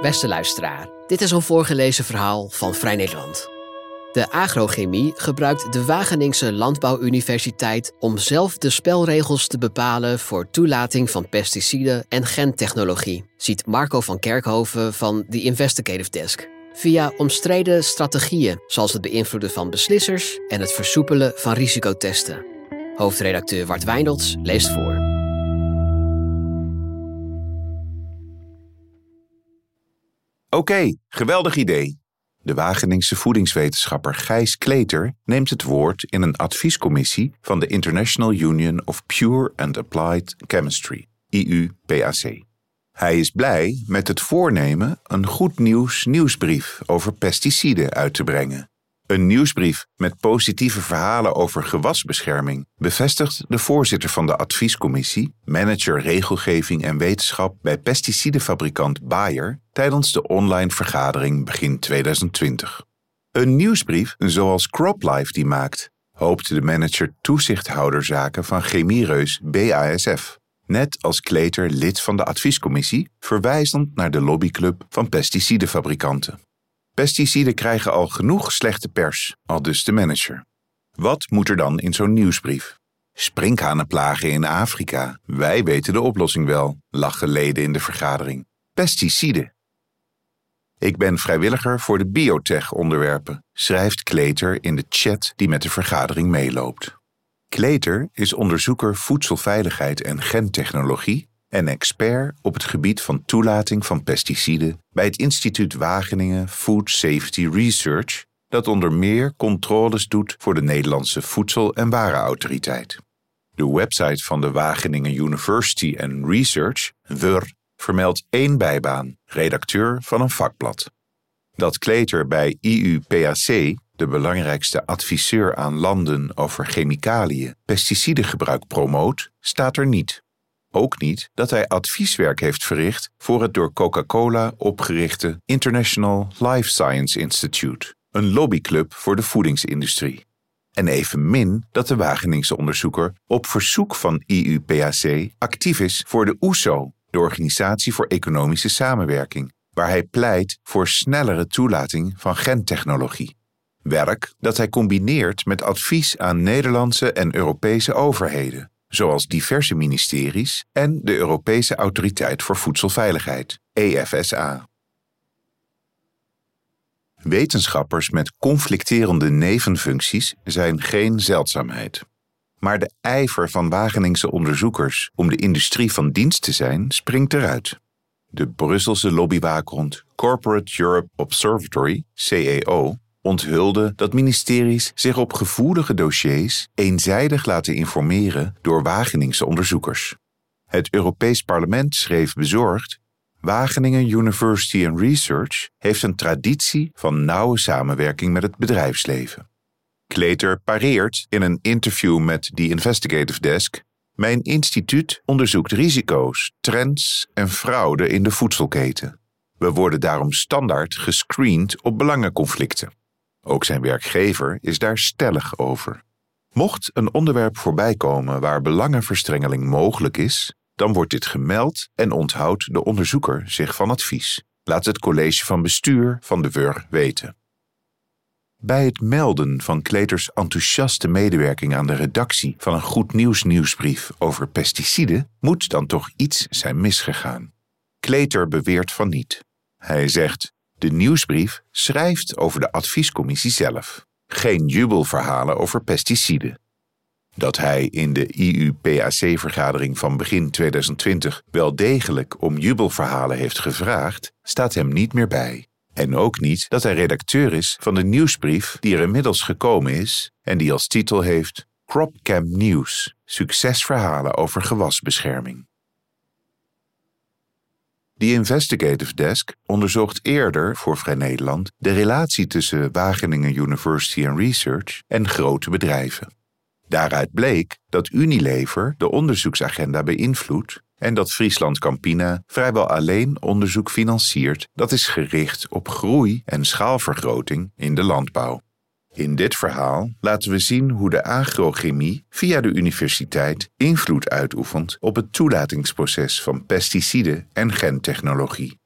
Beste luisteraar, dit is een voorgelezen verhaal van Vrij Nederland. De agrochemie gebruikt de Wageningse Landbouwuniversiteit om zelf de spelregels te bepalen voor toelating van pesticiden en gentechnologie, ziet Marco van Kerkhoven van The Investigative Desk. Via omstreden strategieën, zoals het beïnvloeden van beslissers en het versoepelen van risicotesten. Hoofdredacteur Wart Wijnolds leest voor. Oké, geweldig idee. De Wageningse voedingswetenschapper Gijs Kleter neemt het woord in een adviescommissie van de International Union of Pure and Applied Chemistry, IUPAC. Hij is blij met het voornemen een goed nieuws nieuwsbrief over pesticiden uit te brengen. Een nieuwsbrief met positieve verhalen over gewasbescherming bevestigt de voorzitter van de adviescommissie, manager regelgeving en wetenschap bij pesticidenfabrikant Bayer tijdens de online vergadering begin 2020. Een nieuwsbrief zoals CropLife die maakt, hoopte de manager toezichthouderzaken van chemiereus BASF, net als Kleter lid van de adviescommissie, verwijzend naar de lobbyclub van pesticidenfabrikanten. Pesticiden krijgen al genoeg slechte pers, al dus de manager. Wat moet er dan in zo'n nieuwsbrief? Sprinkhanenplagen in Afrika. Wij weten de oplossing wel, lachen leden in de vergadering. Pesticiden. Ik ben vrijwilliger voor de biotech-onderwerpen, schrijft Kleter in de chat die met de vergadering meeloopt. Kleter is onderzoeker voedselveiligheid en gentechnologie en expert op het gebied van toelating van pesticiden bij het Instituut Wageningen Food Safety Research, dat onder meer controles doet voor de Nederlandse Voedsel- en Warenautoriteit. De website van de Wageningen University and Research, WUR, vermeldt één bijbaan, redacteur van een vakblad. Dat Kleter bij IUPAC, de belangrijkste adviseur aan landen over chemicaliën, pesticidengebruik promoot, staat er niet. Ook niet dat hij advieswerk heeft verricht voor het door Coca-Cola opgerichte International Life Science Institute, een lobbyclub voor de voedingsindustrie. En evenmin dat de Wageningse onderzoeker op verzoek van IUPAC actief is voor de OESO, de Organisatie voor Economische Samenwerking, waar hij pleit voor snellere toelating van gentechnologie. Werk dat hij combineert met advies aan Nederlandse en Europese overheden zoals diverse ministeries en de Europese Autoriteit voor Voedselveiligheid, EFSA. Wetenschappers met conflicterende nevenfuncties zijn geen zeldzaamheid. Maar de ijver van Wageningse onderzoekers om de industrie van dienst te zijn springt eruit. De Brusselse lobbywaakhond Corporate Europe Observatory, CEO, onthulde dat ministeries zich op gevoelige dossiers eenzijdig laten informeren door Wageningse onderzoekers. Het Europees Parlement schreef bezorgd: Wageningen University and Research heeft een traditie van nauwe samenwerking met het bedrijfsleven. Kleter pareert in een interview met The Investigative Desk: Mijn instituut onderzoekt risico's, trends en fraude in de voedselketen. We worden daarom standaard gescreend op belangenconflicten. Ook zijn werkgever is daar stellig over. Mocht een onderwerp voorbij komen waar belangenverstrengeling mogelijk is, dan wordt dit gemeld en onthoudt de onderzoeker zich van advies. Laat het college van bestuur van de WUR weten. Bij het melden van Kleters enthousiaste medewerking aan de redactie van een goed nieuws nieuwsbrief over pesticiden moet dan toch iets zijn misgegaan. Kleter beweert van niet. Hij zegt: de nieuwsbrief schrijft over de adviescommissie zelf, geen jubelverhalen over pesticiden. Dat hij in de IUPAC-vergadering van begin 2020 wel degelijk om jubelverhalen heeft gevraagd, staat hem niet meer bij. En ook niet dat hij redacteur is van de nieuwsbrief die er inmiddels gekomen is en die als titel heeft CropCamp News: Succesverhalen over gewasbescherming. The Investigative Desk onderzocht eerder voor Vrij Nederland de relatie tussen Wageningen University and Research en grote bedrijven. Daaruit bleek dat Unilever de onderzoeksagenda beïnvloedt en dat Friesland Campina vrijwel alleen onderzoek financiert dat is gericht op groei en schaalvergroting in de landbouw. In dit verhaal laten we zien hoe de agrochemie via de universiteit invloed uitoefent op het toelatingsproces van pesticiden en gentechnologie.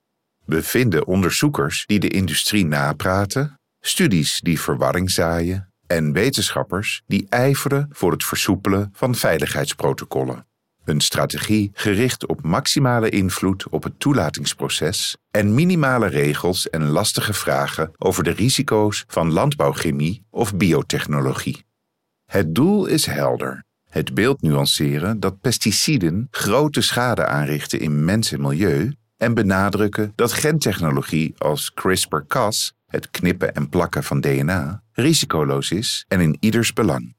bevinden onderzoekers die de industrie napraten, studies die verwarring zaaien en wetenschappers die ijveren voor het versoepelen van veiligheidsprotocollen. Een strategie gericht op maximale invloed op het toelatingsproces en minimale regels en lastige vragen over de risico's van landbouwchemie of biotechnologie. Het doel is helder. Het beeld nuanceren dat pesticiden grote schade aanrichten in mens en milieu en benadrukken dat gentechnologie als CRISPR-Cas, het knippen en plakken van DNA, risicoloos is en in ieders belang.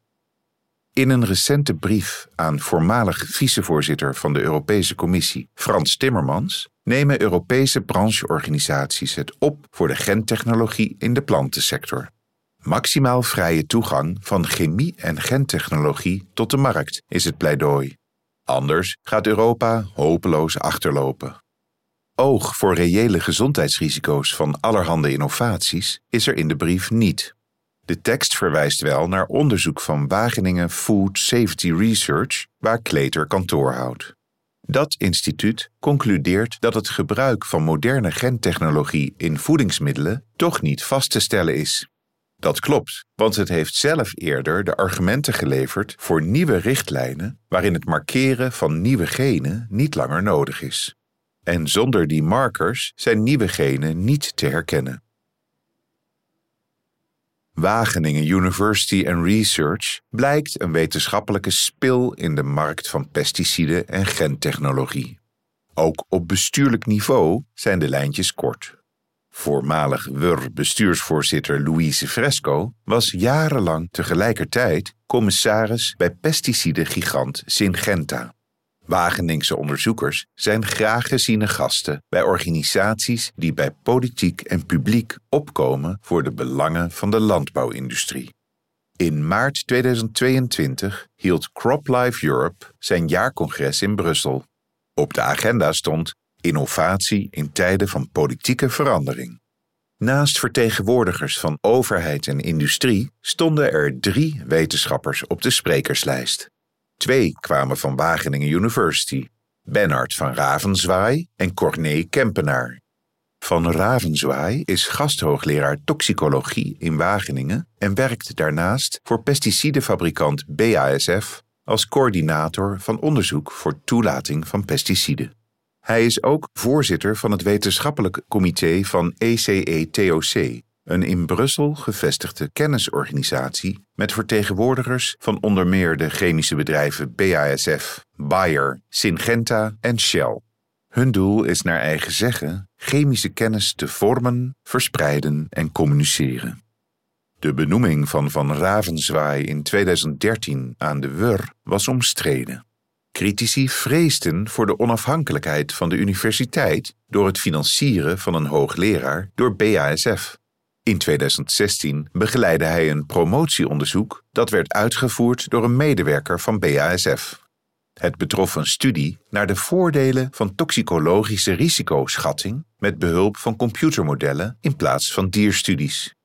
In een recente brief aan voormalig vicevoorzitter van de Europese Commissie Frans Timmermans nemen Europese brancheorganisaties het op voor de gentechnologie in de plantensector. Maximaal vrije toegang van chemie en gentechnologie tot de markt is het pleidooi. Anders gaat Europa hopeloos achterlopen. Oog voor reële gezondheidsrisico's van allerhande innovaties is er in de brief niet. De tekst verwijst wel naar onderzoek van Wageningen Food Safety Research, waar Kleter kantoor houdt. Dat instituut concludeert dat het gebruik van moderne gentechnologie in voedingsmiddelen toch niet vast te stellen is. Dat klopt, want het heeft zelf eerder de argumenten geleverd voor nieuwe richtlijnen waarin het markeren van nieuwe genen niet langer nodig is. En zonder die markers zijn nieuwe genen niet te herkennen. Wageningen University and Research blijkt een wetenschappelijke spil in de markt van pesticiden en gentechnologie. Ook op bestuurlijk niveau zijn de lijntjes kort. Voormalig WUR-bestuursvoorzitter Louise Fresco was jarenlang tegelijkertijd commissaris bij pesticidengigant Syngenta. Wageningse onderzoekers zijn graag geziene gasten bij organisaties die bij politiek en publiek opkomen voor de belangen van de landbouwindustrie. In maart 2022 hield CropLife Europe zijn jaarcongres in Brussel. Op de agenda stond innovatie in tijden van politieke verandering. Naast vertegenwoordigers van overheid en industrie stonden er drie wetenschappers op de sprekerslijst. Twee kwamen van Wageningen University, Bernard van Ravenzwaai en Corné Kempenaar. Van Ravenzwaai is gasthoogleraar toxicologie in Wageningen en werkt daarnaast voor pesticidenfabrikant BASF als coördinator van onderzoek voor toelating van pesticiden. Hij is ook voorzitter van het wetenschappelijk comité van ECE-TOC, een in Brussel gevestigde kennisorganisatie met vertegenwoordigers van onder meer de chemische bedrijven BASF, Bayer, Syngenta en Shell. Hun doel is naar eigen zeggen chemische kennis te vormen, verspreiden en communiceren. De benoeming van Van Ravenzwaai in 2013 aan de WUR was omstreden. Critici vreesden voor de onafhankelijkheid van de universiteit door het financieren van een hoogleraar door BASF. In 2016 begeleidde hij een promotieonderzoek dat werd uitgevoerd door een medewerker van BASF. Het betrof een studie naar de voordelen van toxicologische risicoschatting met behulp van computermodellen in plaats van dierstudies.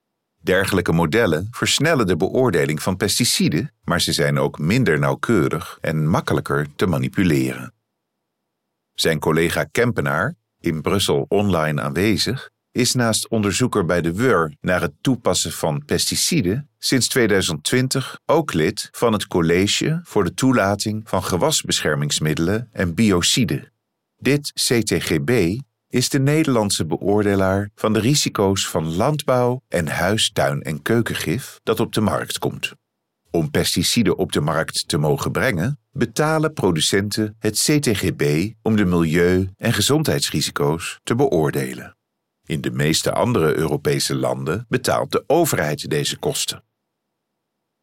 Dergelijke modellen versnellen de beoordeling van pesticiden, maar ze zijn ook minder nauwkeurig en makkelijker te manipuleren. Zijn collega Kempenaar, in Brussel online aanwezig, is naast onderzoeker bij de WUR naar het toepassen van pesticiden sinds 2020 ook lid van het College voor de toelating van gewasbeschermingsmiddelen en biociden. Dit CTGB is de Nederlandse beoordelaar van de risico's van landbouw en huis, tuin en keukengif dat op de markt komt. Om pesticiden op de markt te mogen brengen, betalen producenten het CTGB om de milieu- en gezondheidsrisico's te beoordelen. In de meeste andere Europese landen betaalt de overheid deze kosten.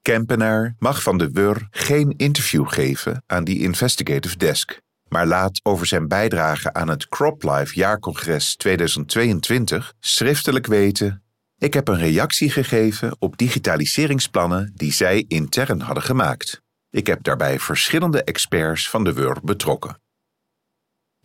Kempenaar mag van de WUR geen interview geven aan die investigative desk, maar laat over zijn bijdrage aan het CropLife jaarcongres 2022 schriftelijk weten: Ik heb een reactie gegeven op digitaliseringsplannen die zij intern hadden gemaakt. Ik heb daarbij verschillende experts van de WUR betrokken.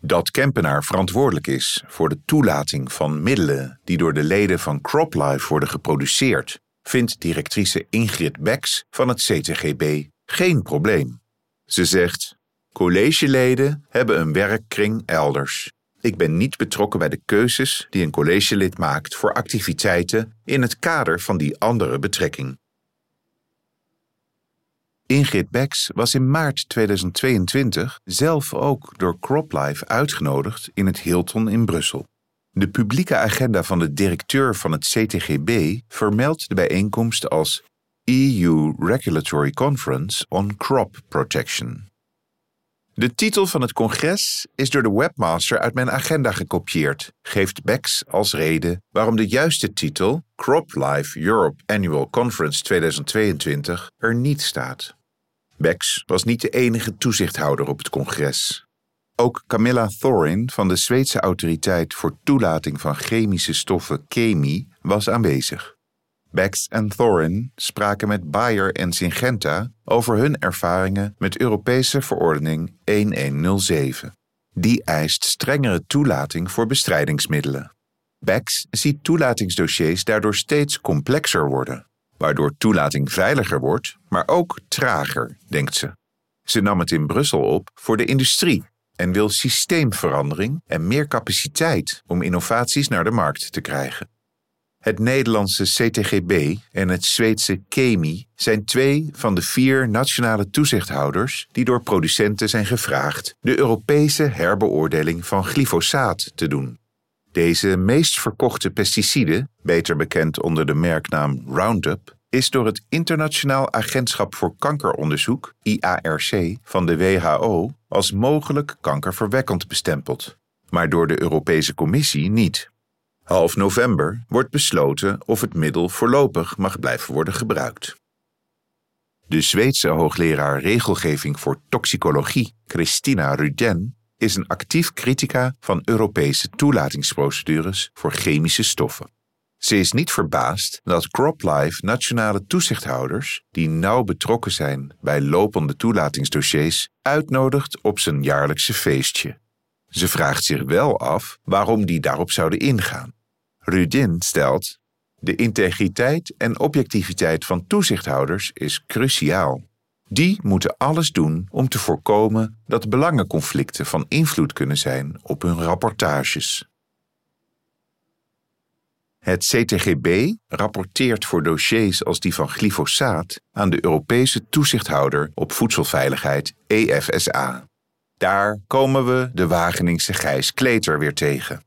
Dat Kempenaar verantwoordelijk is voor de toelating van middelen die door de leden van CropLife worden geproduceerd, vindt directrice Ingrid Becks van het CTGB geen probleem. Ze zegt: collegeleden hebben een werkkring elders. Ik ben niet betrokken bij de keuzes die een collegelid maakt voor activiteiten in het kader van die andere betrekking. Ingrid Becks was in maart 2022 zelf ook door CropLife uitgenodigd in het Hilton in Brussel. De publieke agenda van de directeur van het CTGB vermeldt de bijeenkomst als EU Regulatory Conference on Crop Protection. De titel van het congres is door de webmaster uit mijn agenda gekopieerd, geeft Bex als reden waarom de juiste titel Crop Life Europe Annual Conference 2022 er niet staat. Bex was niet de enige toezichthouder op het congres. Ook Camilla Thorin van de Zweedse Autoriteit voor Toelating van Chemische Stoffen CHEMI was aanwezig. Bex en Thorin spraken met Bayer en Syngenta over hun ervaringen met Europese verordening 1107. Die eist strengere toelating voor bestrijdingsmiddelen. Bex ziet toelatingsdossiers daardoor steeds complexer worden, waardoor toelating veiliger wordt, maar ook trager, denkt ze. Ze nam het in Brussel op voor de industrie en wil systeemverandering en meer capaciteit om innovaties naar de markt te krijgen. Het Nederlandse CTGB en het Zweedse KEMI zijn twee van de vier nationale toezichthouders die door producenten zijn gevraagd de Europese herbeoordeling van glyfosaat te doen. Deze meest verkochte pesticide, beter bekend onder de merknaam Roundup, is door het Internationaal Agentschap voor Kankeronderzoek, IARC, van de WHO als mogelijk kankerverwekkend bestempeld, maar door de Europese Commissie niet. Half november wordt besloten of het middel voorlopig mag blijven worden gebruikt. De Zweedse hoogleraar regelgeving voor toxicologie, Christina Ruden, is een actief critica van Europese toelatingsprocedures voor chemische stoffen. Ze is niet verbaasd dat CropLife nationale toezichthouders, die nauw betrokken zijn bij lopende toelatingsdossiers, uitnodigt op zijn jaarlijkse feestje. Ze vraagt zich wel af waarom die daarop zouden ingaan. Rudin stelt: De integriteit en objectiviteit van toezichthouders is cruciaal. Die moeten alles doen om te voorkomen dat belangenconflicten van invloed kunnen zijn op hun rapportages. Het CTGB rapporteert voor dossiers als die van glyfosaat aan de Europese toezichthouder op voedselveiligheid EFSA. Daar komen we de Wageningse Gijs Kleter weer tegen.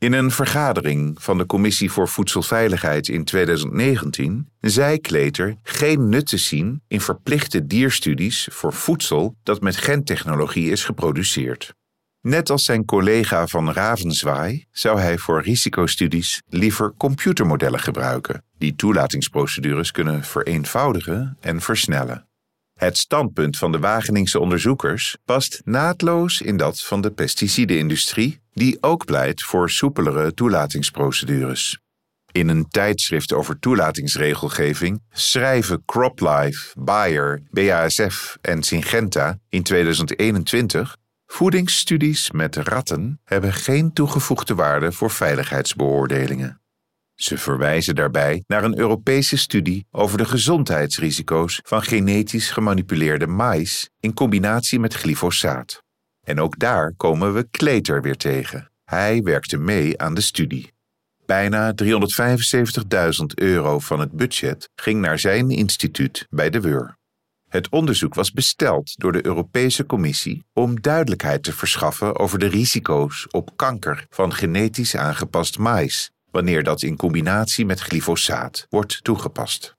In een vergadering van de Commissie voor Voedselveiligheid in 2019 zei Kleter geen nut te zien in verplichte dierstudies voor voedsel dat met gentechnologie is geproduceerd. Net als zijn collega van Ravenzwaai zou hij voor risicostudies liever computermodellen gebruiken, die toelatingsprocedures kunnen vereenvoudigen en versnellen. Het standpunt van de Wageningse onderzoekers past naadloos in dat van de pesticidenindustrie, die ook pleit voor soepelere toelatingsprocedures. In een tijdschrift over toelatingsregelgeving schrijven CropLife, Bayer, BASF en Syngenta in 2021 Voedingsstudies met ratten hebben geen toegevoegde waarde voor veiligheidsbeoordelingen. Ze verwijzen daarbij naar een Europese studie over de gezondheidsrisico's van genetisch gemanipuleerde mais in combinatie met glyfosaat. En ook daar komen we Kleter weer tegen. Hij werkte mee aan de studie. Bijna 375.000 euro van het budget ging naar zijn instituut bij de WUR. Het onderzoek was besteld door de Europese Commissie om duidelijkheid te verschaffen over de risico's op kanker van genetisch aangepast mais wanneer dat in combinatie met glyfosaat wordt toegepast.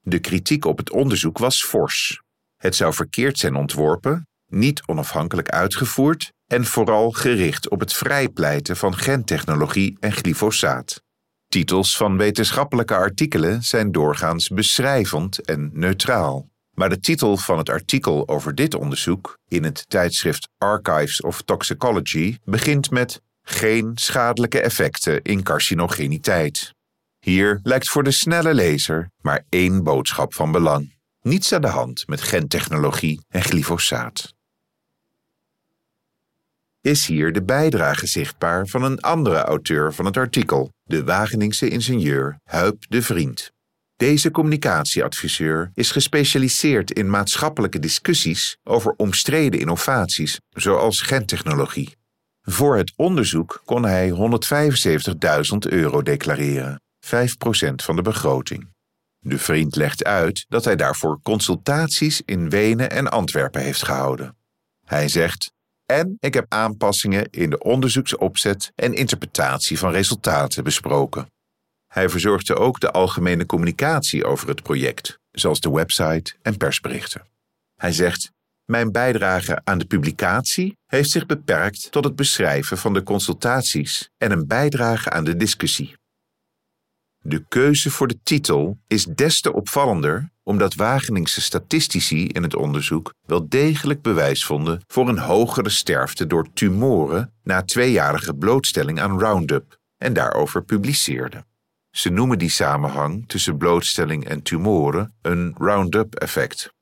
De kritiek op het onderzoek was fors. Het zou verkeerd zijn ontworpen, niet onafhankelijk uitgevoerd en vooral gericht op het vrijpleiten van gentechnologie en glyfosaat. Titels van wetenschappelijke artikelen zijn doorgaans beschrijvend en neutraal. Maar de titel van het artikel over dit onderzoek in het tijdschrift Archives of Toxicology begint met geen schadelijke effecten in carcinogeniteit. Hier lijkt voor de snelle lezer maar één boodschap van belang. Niets aan de hand met gentechnologie en glyfosaat. Is hier de bijdrage zichtbaar van een andere auteur van het artikel, de Wageningse ingenieur Huip de Vriend. Deze communicatieadviseur is gespecialiseerd in maatschappelijke discussies over omstreden innovaties, zoals gentechnologie. Voor het onderzoek kon hij 175.000 euro declareren, 5% van de begroting. De vriend legt uit dat hij daarvoor consultaties in Wenen en Antwerpen heeft gehouden. Hij zegt: En ik heb aanpassingen in de onderzoeksopzet en interpretatie van resultaten besproken. Hij verzorgde ook de algemene communicatie over het project, zoals de website en persberichten. Hij zegt: Mijn bijdrage aan de publicatie heeft zich beperkt tot het beschrijven van de consultaties en een bijdrage aan de discussie. De keuze voor de titel is des te opvallender omdat Wageningse statistici in het onderzoek wel degelijk bewijs vonden voor een hogere sterfte door tumoren na tweejarige blootstelling aan Roundup en daarover publiceerden. Ze noemen die samenhang tussen blootstelling en tumoren een Roundup-effect.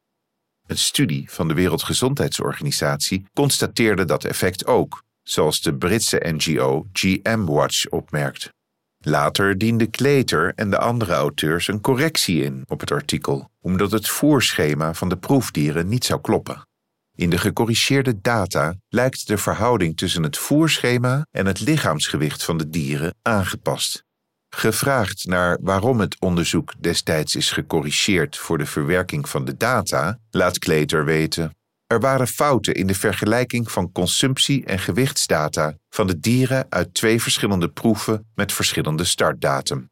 Een studie van de Wereldgezondheidsorganisatie constateerde dat effect ook, zoals de Britse NGO GM Watch opmerkt. Later dienden Kleter en de andere auteurs een correctie in op het artikel, omdat het voerschema van de proefdieren niet zou kloppen. In de gecorrigeerde data lijkt de verhouding tussen het voerschema en het lichaamsgewicht van de dieren aangepast. Gevraagd naar waarom het onderzoek destijds is gecorrigeerd voor de verwerking van de data, laat Kleter weten. Er waren fouten in de vergelijking van consumptie- en gewichtsdata van de dieren uit twee verschillende proeven met verschillende startdatum.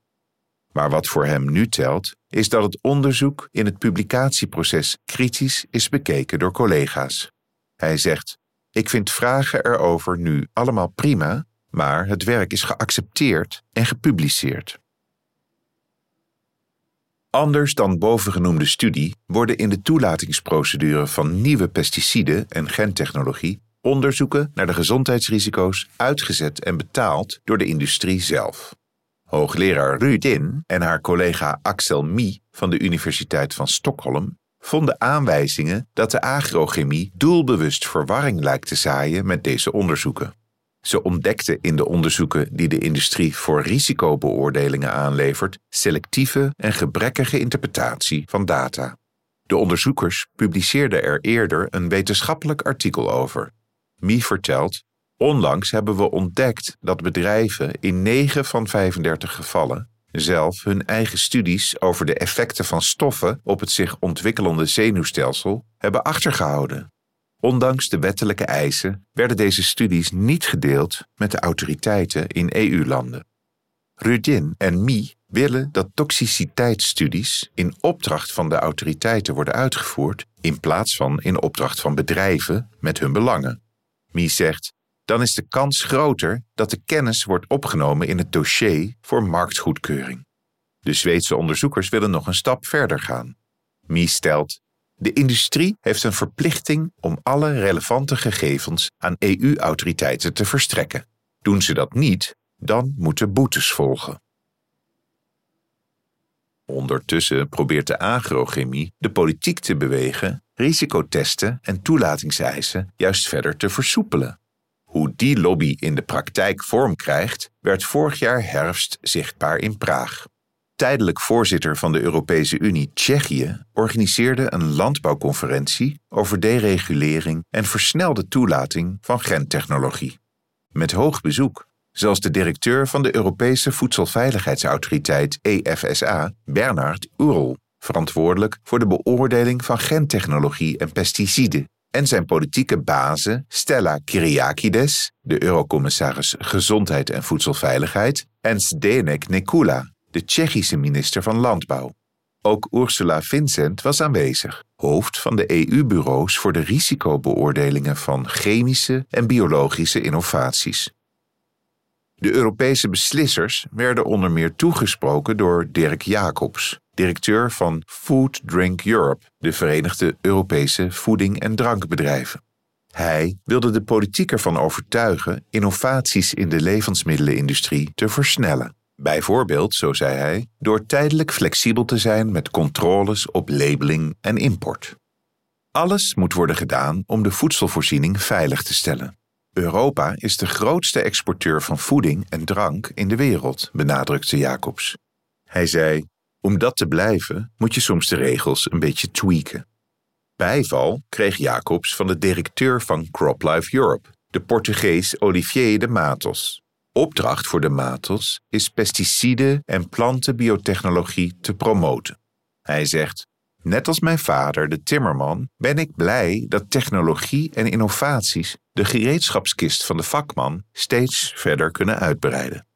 Maar wat voor hem nu telt, is dat het onderzoek in het publicatieproces kritisch is bekeken door collega's. Hij zegt: Ik vind vragen erover nu allemaal prima, maar het werk is geaccepteerd en gepubliceerd. Anders dan bovengenoemde studie worden in de toelatingsprocedure van nieuwe pesticiden en gentechnologie onderzoeken naar de gezondheidsrisico's uitgezet en betaald door de industrie zelf. Hoogleraar Rudin en haar collega Axel Mie van de Universiteit van Stockholm vonden aanwijzingen dat de agrochemie doelbewust verwarring lijkt te zaaien met deze onderzoeken. Ze ontdekten in de onderzoeken die de industrie voor risicobeoordelingen aanlevert selectieve en gebrekkige interpretatie van data. De onderzoekers publiceerden er eerder een wetenschappelijk artikel over. Mie vertelt: Onlangs hebben we ontdekt dat bedrijven in 9 van 35 gevallen zelf hun eigen studies over de effecten van stoffen op het zich ontwikkelende zenuwstelsel hebben achtergehouden. Ondanks de wettelijke eisen werden deze studies niet gedeeld met de autoriteiten in EU-landen. Rudin en Mie willen dat toxiciteitsstudies in opdracht van de autoriteiten worden uitgevoerd in plaats van in opdracht van bedrijven met hun belangen. Mie zegt: dan is de kans groter dat de kennis wordt opgenomen in het dossier voor marktgoedkeuring. De Zweedse onderzoekers willen nog een stap verder gaan. Mie stelt: de industrie heeft een verplichting om alle relevante gegevens aan EU-autoriteiten te verstrekken. Doen ze dat niet, dan moeten boetes volgen. Ondertussen probeert de agrochemie de politiek te bewegen risicotesten en toelatingseisen juist verder te versoepelen. Hoe die lobby in de praktijk vorm krijgt, werd vorig jaar herfst zichtbaar in Praag tijdelijk voorzitter van de Europese Unie, Tsjechië, organiseerde een landbouwconferentie over deregulering en versnelde toelating van gentechnologie. Met hoog bezoek, zoals de directeur van de Europese Voedselveiligheidsautoriteit EFSA, Bernard Url, verantwoordelijk voor de beoordeling van gentechnologie en pesticiden, en zijn politieke bazen Stella Kyriakides, de Eurocommissaris Gezondheid en Voedselveiligheid, en Zdenek Nekula, de Tsjechische minister van Landbouw. Ook Ursula Vincent was aanwezig, hoofd van de EU-bureaus voor de risicobeoordelingen van chemische en biologische innovaties. De Europese beslissers werden onder meer toegesproken door Dirk Jacobs, directeur van Food Drink Europe, de Verenigde Europese Voeding- en Drankbedrijven. Hij wilde de politiek ervan overtuigen innovaties in de levensmiddelenindustrie te versnellen. Bijvoorbeeld, zo zei hij, door tijdelijk flexibel te zijn met controles op labeling en import. Alles moet worden gedaan om de voedselvoorziening veilig te stellen. Europa is de grootste exporteur van voeding en drank in de wereld, benadrukte Jacobs. Hij zei: Om dat te blijven moet je soms de regels een beetje tweaken. Bijval kreeg Jacobs van de directeur van CropLife Europe, de Portugees Olivier de Matos. Opdracht voor de Matos is pesticiden en plantenbiotechnologie te promoten. Hij zegt: Net als mijn vader, de timmerman, ben ik blij dat technologie en innovaties de gereedschapskist van de vakman steeds verder kunnen uitbreiden.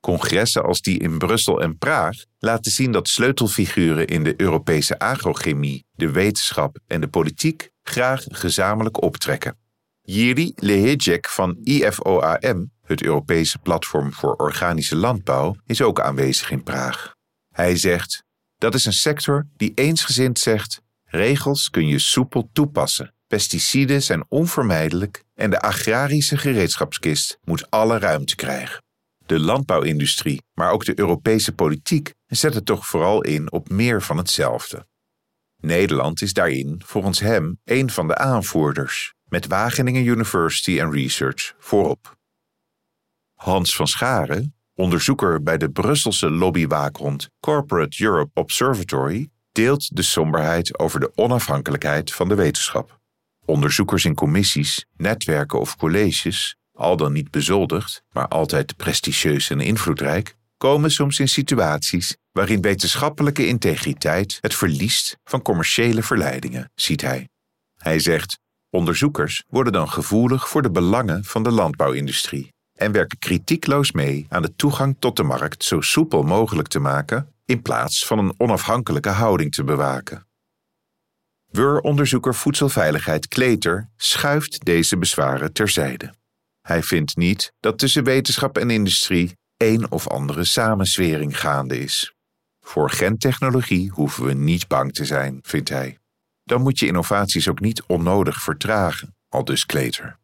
Congressen als die in Brussel en Praag laten zien dat sleutelfiguren in de Europese agrochemie, de wetenschap en de politiek graag gezamenlijk optrekken. Jiri Lehejek van IFOAM, het Europese platform voor organische landbouw, is ook aanwezig in Praag. Hij zegt: Dat is een sector die eensgezind zegt: regels kun je soepel toepassen. Pesticiden zijn onvermijdelijk en de agrarische gereedschapskist moet alle ruimte krijgen. De landbouwindustrie, maar ook de Europese politiek zetten toch vooral in op meer van hetzelfde. Nederland is daarin, volgens hem, een van de aanvoerders, met Wageningen University and Research voorop. Hans van Scharen, onderzoeker bij de Brusselse lobbywaakhond Corporate Europe Observatory, deelt de somberheid over de onafhankelijkheid van de wetenschap. Onderzoekers in commissies, netwerken of colleges al dan niet bezoldigd, maar altijd prestigieus en invloedrijk, komen soms in situaties waarin wetenschappelijke integriteit het verliest van commerciële verleidingen, ziet hij. Hij zegt: onderzoekers worden dan gevoelig voor de belangen van de landbouwindustrie en werken kritiekloos mee aan de toegang tot de markt zo soepel mogelijk te maken in plaats van een onafhankelijke houding te bewaken. WUR-onderzoeker Voedselveiligheid Kleter schuift deze bezwaren terzijde. Hij vindt niet dat tussen wetenschap en industrie een of andere samenswering gaande is. Voor gentechnologie hoeven we niet bang te zijn, vindt hij. Dan moet je innovaties ook niet onnodig vertragen, al dus Kleter.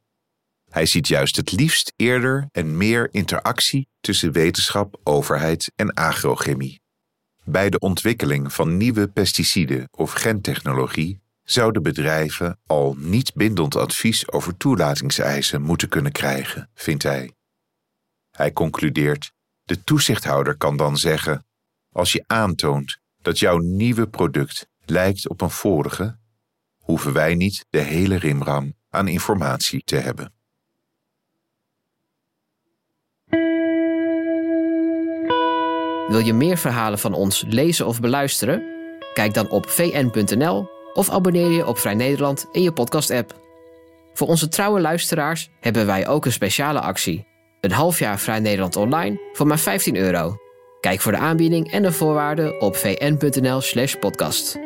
Hij ziet juist het liefst eerder en meer interactie tussen wetenschap, overheid en agrochemie. Bij de ontwikkeling van nieuwe pesticiden of gentechnologie zouden bedrijven al niet bindend advies over toelatingseisen moeten kunnen krijgen, vindt hij. Hij concludeert: de toezichthouder kan dan zeggen: als je aantoont dat jouw nieuwe product lijkt op een vorige, hoeven wij niet de hele rimram aan informatie te hebben. Wil je meer verhalen van ons lezen of beluisteren? Kijk dan op vn.nl of abonneer je op Vrij Nederland in je podcast-app. Voor onze trouwe luisteraars hebben wij ook een speciale actie. Een half jaar Vrij Nederland online voor maar 15 euro. Kijk voor de aanbieding en de voorwaarden op vn.nl/podcast.